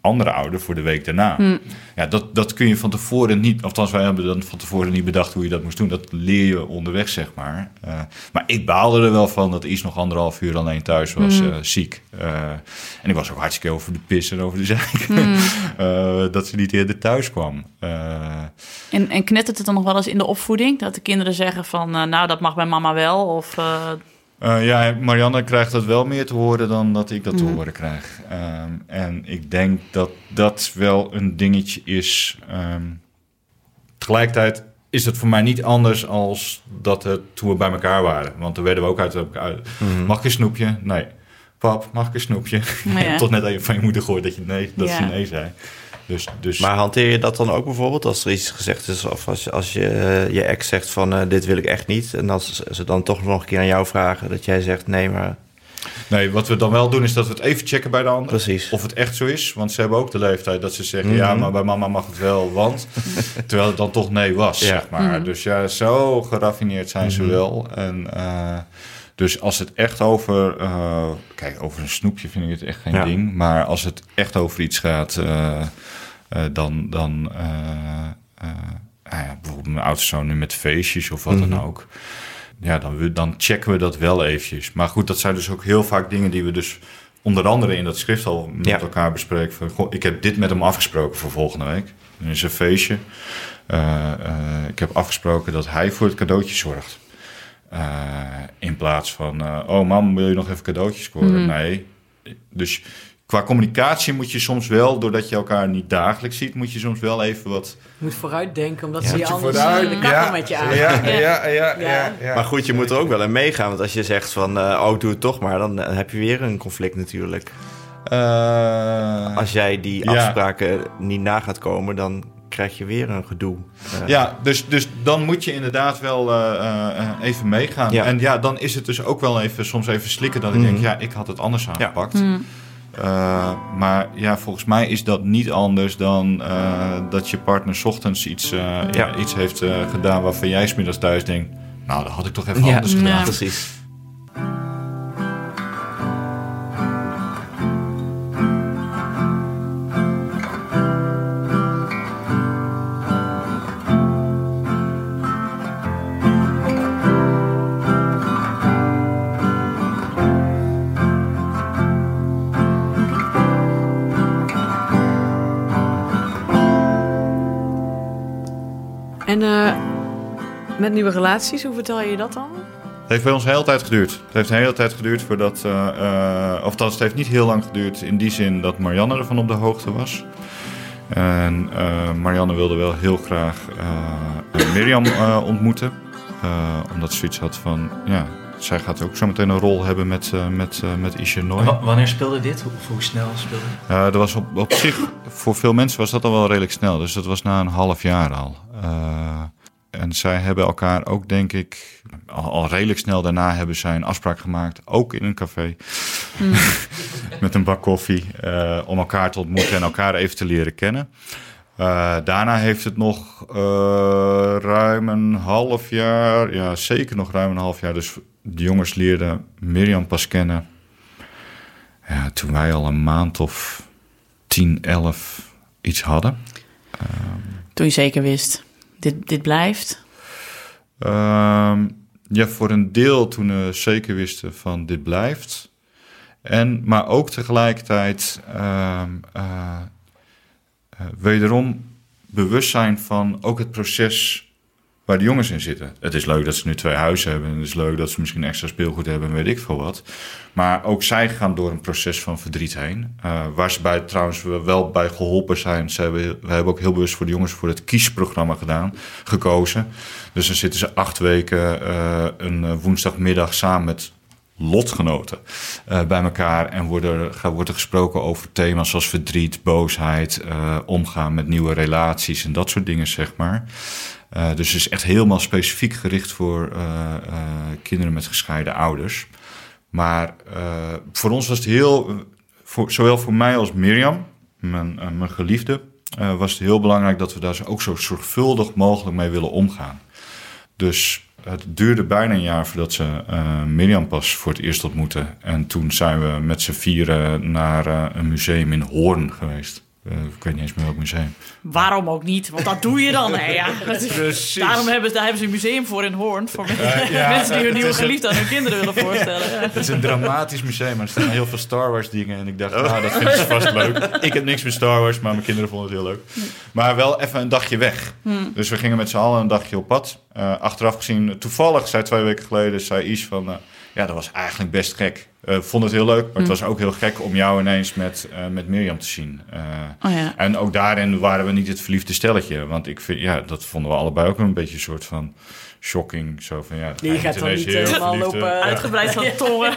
S1: andere ouder voor de week daarna. Hm. Ja, dat, dat kun je van tevoren niet, althans wij hebben dan van tevoren niet bedacht hoe je dat moest doen. Dat leer je onderweg, zeg maar. Uh, maar ik baalde er wel van dat Is nog anderhalf uur alleen thuis was, hm. uh, ziek. Uh, en ik was ook hartstikke over de pis en over de zaak. Hm. dat ze niet eerder thuis kwam.
S6: en, en knettert het dan nog wel eens in de opvoeding? Dat de kinderen zeggen van, nou dat mag bij mama wel? Of
S1: uh, ja, Marianne krijgt dat wel meer te horen dan dat ik dat te mhm. horen krijg. Um, en ik denk dat dat wel een dingetje is. Um, tegelijkertijd is het voor mij niet anders als dat het toen we bij elkaar waren. Want toen werden we ook uit... uit mm Mag ik een snoepje? Nee. Pap, mag ik een snoepje? Ja. Tot net even van je moeder gehoord dat je nee, dat ja. ze nee zei. Dus, dus...
S5: Maar hanteer je dat dan ook bijvoorbeeld als er iets gezegd is... of als, als je, uh, je ex zegt van uh, dit wil ik echt niet... en als ze dan toch nog een keer aan jou vragen... dat jij zegt nee, maar...
S1: Nee, wat we dan wel doen is dat we het even checken bij de ander.
S5: Precies.
S1: Of het echt zo is. Want ze hebben ook de leeftijd dat ze zeggen... ja, mhm. maar bij mama mag het wel, want... terwijl het dan toch nee was, zeg maar. Mhm. Dus ja, zo geraffineerd zijn ze mhm. wel. En... Uh, dus als het echt over. Uh, kijk, over een snoepje vind ik het echt geen ding. Maar als het echt over iets gaat. Uh, dan. dan nou ja, bijvoorbeeld mijn oudste zoon nu met feestjes of wat dan mhm. ook. Ja, dan, dan checken we dat wel eventjes. Maar goed, dat zijn dus ook heel vaak dingen die we dus onder andere in dat schrift al met elkaar bespreken. Van, goh, ik heb dit met hem afgesproken voor volgende week. Er is een feestje. ik heb afgesproken dat hij voor het cadeautje zorgt. Uh, in plaats van, oh mam, wil je nog even cadeautjes scoren? Mm. Nee. Dus qua communicatie moet je soms wel, doordat je elkaar niet dagelijks ziet, moet je soms wel even wat...
S2: Je moet vooruitdenken, omdat ze je anders vooruit, de ja, met je aan.
S5: Ja, ja, ja, ja, Maar goed, je moet er ook wel in meegaan. Want als je zegt van, uh, oh, doe het toch maar, dan heb je weer een conflict natuurlijk. als jij die afspraken niet na gaat komen, dan krijg je weer een gedoe.
S1: Uh, ja, dus, dus dan moet je inderdaad wel uh, uh, even meegaan. Ja. En ja, dan is het dus ook wel even soms even slikken dat ik denk, mhm. ja, ik had het anders aangepakt. Ja. Mm. Maar ja, volgens mij is dat niet anders dan dat je partner ochtends iets, ja. iets heeft gedaan waarvan jij smiddags thuis denkt, nou, dat had ik toch even anders gedaan. Ja,
S5: precies.
S2: Nieuwe relaties, hoe vertel je dat dan?
S1: Het heeft bij ons hele tijd geduurd. Het heeft een hele tijd geduurd voordat. Uh, uh, of het heeft niet heel lang geduurd in die zin dat Marianne ervan op de hoogte was. En uh, Marianne wilde wel heel graag Mirjam ontmoeten. omdat ze iets had van. Ja, zij gaat ook zo meteen een rol hebben met, met, met Isha Noy.
S4: wanneer speelde dit? Hoe, hoe snel speelde
S1: het? dat was op, op zich, voor veel mensen was dat al wel redelijk snel. Dus dat was na een half jaar al. En zij hebben elkaar ook, denk ik, al, redelijk snel daarna hebben zij een afspraak gemaakt, ook in een café, mm. met een bak koffie, uh, om elkaar te ontmoeten en elkaar even te leren kennen. Uh, daarna heeft het nog uh, ruim een half jaar, ja zeker nog ruim een half jaar. Dus de jongens leerden Mirjam pas kennen. Ja, toen wij al een maand of 10, 11 iets hadden.
S6: toen je zeker wist dit, dit blijft?
S1: Ehm, ja, voor een deel toen we zeker wisten van dit blijft. En, maar ook tegelijkertijd uh, uh, wederom bewust zijn van ook het proces waar de jongens in zitten. Het is leuk dat ze nu twee huizen hebben. En het is leuk dat ze misschien extra speelgoed hebben en weet ik veel wat. Maar ook zij gaan door een proces van verdriet heen. Uh, waar ze bij trouwens wel bij geholpen zijn. Ze we hebben ook heel bewust voor de jongens voor het kiesprogramma gedaan, gekozen. Dus dan zitten ze acht weken uh, een woensdagmiddag samen met lotgenoten bij elkaar en worden, wordt er gesproken over thema's zoals verdriet, boosheid, omgaan met nieuwe relaties en dat soort dingen, zeg maar. Uh, dus het is echt helemaal specifiek gericht voor kinderen met gescheiden ouders. Maar voor ons was het heel, voor, zowel voor mij als Mirjam, mijn, mijn geliefde, was het heel belangrijk dat we daar ook zo zorgvuldig mogelijk mee willen omgaan. Dus het duurde bijna een jaar voordat ze Mirjam pas voor het eerst ontmoette. En toen zijn we met z'n vieren naar een museum in Hoorn geweest. Uh, ik weet niet eens meer welk museum.
S6: Waarom ook niet? Want dat doe je dan. Hè? Ja,
S1: Precies.
S6: Daarom hebben, daar hebben ze een museum voor in Hoorn. Voor uh, ja, mensen die hun nieuwe geliefde aan hun kinderen willen voorstellen. Ja.
S1: Het is een dramatisch museum, maar er staan heel veel Star Wars dingen. En ik dacht, oh. nou, dat vinden ze vast leuk. Ik heb niks met Star Wars, maar mijn kinderen vonden het heel leuk. Maar wel even een dagje weg. Hmm. Dus we gingen met z'n allen een dagje op pad. Uh, achteraf gezien, toevallig, zei twee weken geleden, zei Is van... Uh, ja, dat was eigenlijk best gek. Uh, vond het heel leuk, maar het was ook heel gek om jou ineens met, uh, met Mirjam te zien. Uh, oh ja. En ook daarin waren we niet het verliefde stelletje. Want ik vind, ja, dat vonden we allebei ook een beetje een soort van shocking. Zo van, ja,
S2: je gaat dan niet helemaal lopen
S6: uitgebreid van tongen.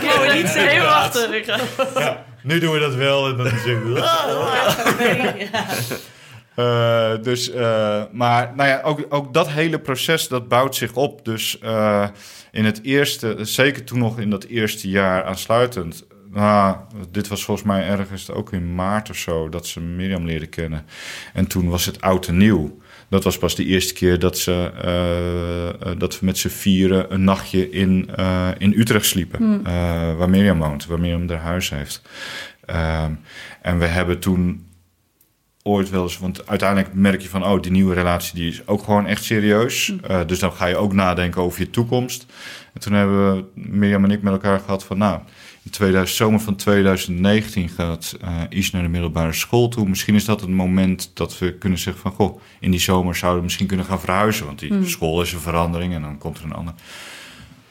S6: Ik wou niet zo heel achter.
S1: Ja, nu doen we dat wel en dan zeggen we... Uh, dus, uh, maar nou ja, ook, ook dat hele proces dat bouwt zich op. Dus uh, in het eerste, zeker toen nog in dat eerste jaar aansluitend. Nou, dit was volgens mij ergens ook in maart of zo dat ze Mirjam leerden kennen. En toen was het oud en nieuw. Dat was pas de eerste keer dat, ze, dat we met z'n vieren een nachtje in, in Utrecht sliepen. Hmm. waar Mirjam woont, waar Mirjam haar huis heeft. Ehm, en we hebben toen ooit wel eens... Want uiteindelijk merk je van, oh, die nieuwe relatie die is ook gewoon echt serieus. Hm. Uh, dus dan ga je ook nadenken over je toekomst. En toen hebben we, Mirjam en ik, met elkaar gehad van, nou... In 2000, zomer van 2019 gaat uh, Is naar de middelbare school toe. Misschien is dat het moment dat we kunnen zeggen van... Goh, in die zomer zouden we misschien kunnen gaan verhuizen. Want die hm. school is een verandering en dan komt er een ander...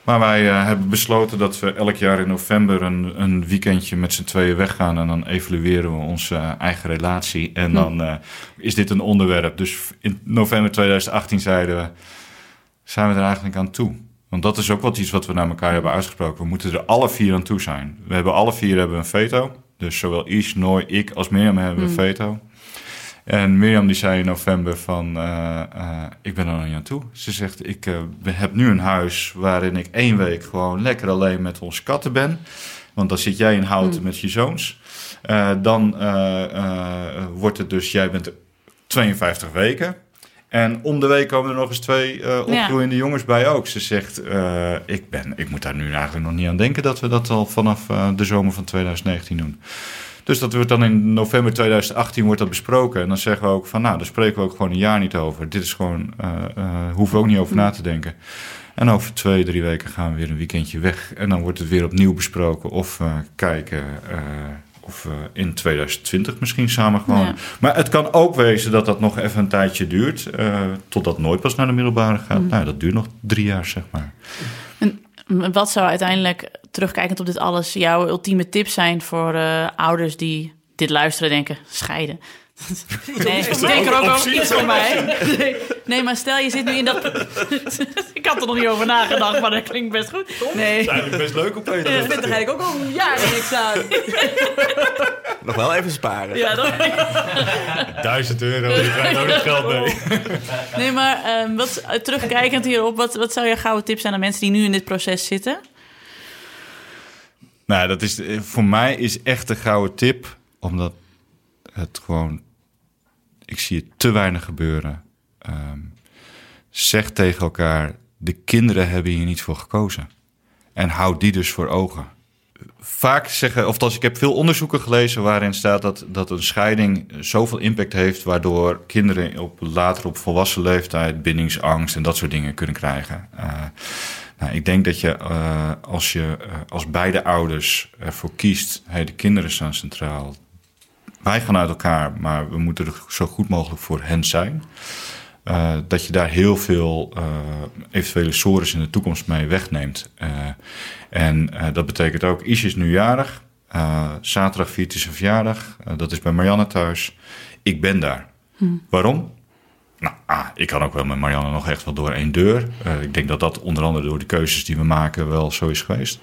S1: Maar wij uh, hebben besloten dat we elk jaar in november een, een weekendje met z'n tweeën weggaan. En dan evalueren we onze uh, eigen relatie. En hm. dan uh, is dit een onderwerp. Dus in november 2018 zeiden we, zijn we er eigenlijk aan toe. Want dat is ook wat iets wat we naar elkaar hebben uitgesproken. We moeten er alle vier aan toe zijn. We hebben alle vier hebben een veto. Dus zowel Is, Nooi, ik als Mirjam hebben een hm. veto. En Mirjam die zei in november van, uh, uh, ik ben er nog niet aan toe. Ze zegt, ik uh, heb nu een huis waarin ik één week gewoon lekker alleen met onze katten ben. Want dan zit jij in houten mm. met je zoons. dan wordt het dus, jij bent 52 weken. En om de week komen er nog eens twee opgroeiende jongens bij ook. Ze zegt, ik, ben, ik moet daar nu eigenlijk nog niet aan denken dat we dat al vanaf de zomer van 2019 doen. Dus dat wordt dan in november 2018 wordt dat besproken. En dan zeggen we ook van, nou, daar spreken we ook gewoon een jaar niet over. Dit is gewoon, uh, uh, hoeven we ook niet over na te denken. En over twee, drie weken gaan we weer een weekendje weg. En dan wordt het weer opnieuw besproken of uh, kijken of we in 2020 misschien samen gewoon. Maar het kan ook wezen dat dat nog even een tijdje duurt. Uh, totdat nooit pas naar de middelbare gaat. Mm. Nou, dat duurt nog drie jaar, zeg maar.
S6: En wat zou uiteindelijk, terugkijkend op dit alles, jouw ultieme tip zijn voor uh, ouders die dit luisteren denken, scheiden? Nee, ik denk er ook over iets voor mij. Nee, maar stel je zit nu in dat... ik had er nog niet over nagedacht, maar dat klinkt best goed.
S1: Nee. Dat is eigenlijk best leuk op Peter.
S2: Ja, ik vind er eigenlijk ook al jaren niks aan.
S5: Nog wel even sparen.
S6: Ja,
S1: dan... Duizend euro, je krijgt ook geld mee.
S6: Nee, maar um, wat, terugkijkend hierop, wat, wat zou je gouden tips zijn aan mensen die nu in dit proces zitten?
S1: Nou, dat is, voor mij is echt een gouden tip, omdat het gewoon ik zie het te weinig gebeuren. Um, zeg tegen elkaar: de kinderen hebben hier niet voor gekozen. En houd die dus voor ogen. Vaak zeggen, of als ik heb veel onderzoeken gelezen waarin staat dat, dat een scheiding zoveel impact heeft, waardoor kinderen op, later op volwassen leeftijd bindingsangst en dat soort dingen kunnen krijgen. Uh, nou, ik denk dat je uh, als je uh, als beide ouders ervoor kiest, hey, de kinderen staan centraal, wij gaan uit elkaar, maar we moeten er zo goed mogelijk voor hen zijn. dat je daar heel veel eventuele sores in de toekomst mee wegneemt. en dat betekent ook, Isje is nu jarig. zaterdag viert hij zijn verjaardag. dat is bij Marianne thuis. Ik ben daar. Hm. Waarom? Nou, ah, ik kan ook wel met Marianne nog echt wel door één deur. Ik denk dat dat onder andere door de keuzes die we maken wel zo is geweest.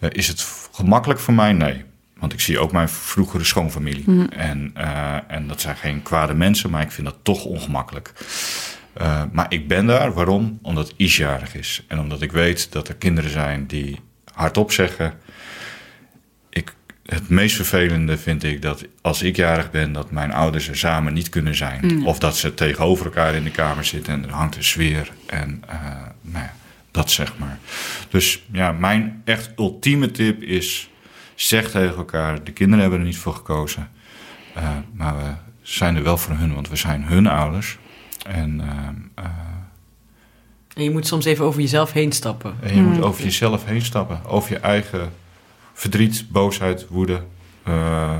S1: Is het gemakkelijk voor mij? Nee. Want ik zie ook mijn vroegere schoonfamilie. Mm. En, uh, en dat zijn geen kwade mensen, maar ik vind dat toch ongemakkelijk. maar ik ben daar. Waarom? Omdat Isjarig is. En omdat ik weet dat er kinderen zijn die hardop zeggen het meest vervelende vind ik dat als ik jarig ben, dat mijn ouders er samen niet kunnen zijn. Mm. Of dat ze tegenover elkaar in de kamer zitten en er hangt een sfeer. En uh, nou ja, dat zeg maar. Dus ja, mijn echt ultieme tip is: zeg tegen elkaar, de kinderen hebben er niet voor gekozen. Uh, maar we zijn er wel voor hun, want we zijn hun ouders. En, uh,
S2: en je moet soms even over jezelf heen stappen.
S1: En je moet mm. over jezelf heen stappen, over je eigen verdriet, boosheid, woede uh,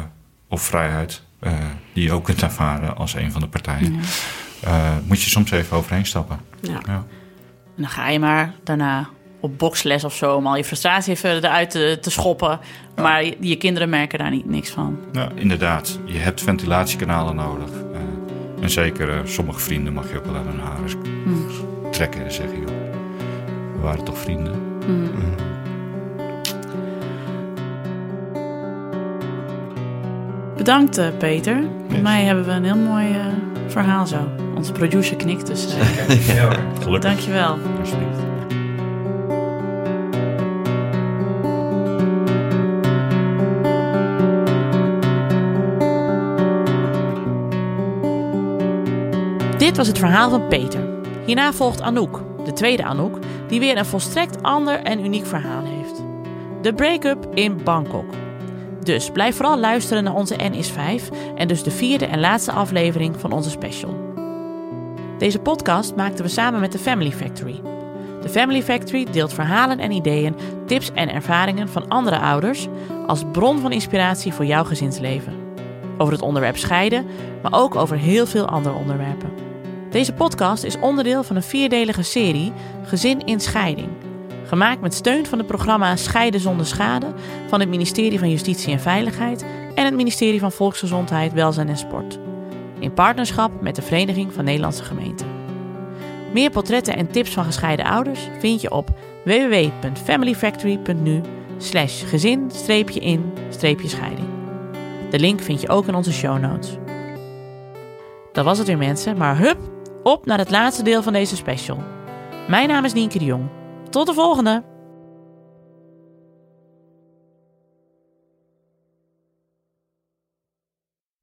S1: of vrijheid, uh, die je ook kunt ervaren als een van de partijen, ja. uh, moet je soms even overheen stappen. Ja. ja.
S3: En dan ga je maar daarna op boksles of zo om al je frustratie even eruit te, te schoppen. Maar je, je, kinderen merken daar niet niks van.
S1: Ja, inderdaad. Je hebt ventilatiekanalen nodig. en zeker sommige vrienden mag je ook wel aan hun haren hmm. trekken en zeggen: joh, we waren toch vrienden. Hmm. Hmm.
S3: Bedankt, uh, Peter. Voor mij hebben we een heel mooi uh, verhaal zo. Onze producer knikt, dus... Uh, ja, Gelukkig. Dankjewel. Alsjeblieft. Dit was het verhaal van Peter. Hierna volgt Anouk, de tweede Anouk, die weer een volstrekt ander en uniek verhaal heeft. De break-up in Bangkok. Dus blijf vooral luisteren naar onze N is 5 en dus de vierde en laatste aflevering van onze special. Deze podcast maakten we samen met de Family Factory. De Family Factory deelt verhalen en ideeën, tips en ervaringen van andere ouders als bron van inspiratie voor jouw gezinsleven. Over het onderwerp scheiden, maar ook over heel veel andere onderwerpen. Deze podcast is onderdeel van een vierdelige serie Gezin in Scheiding Gemaakt met steun van het programma Scheiden zonder schade van het ministerie van Justitie en Veiligheid en het ministerie van Volksgezondheid, Welzijn en Sport. In partnerschap met de Vereniging van Nederlandse Gemeenten. Meer portretten en tips van gescheiden ouders vind je op www.familyfactory.nu slash gezin-in-scheiding. De link vind je ook in onze show notes. Dat was het weer mensen, maar hup, op naar het laatste deel van deze special. Mijn naam is Nienke de Jong. Tot de volgende!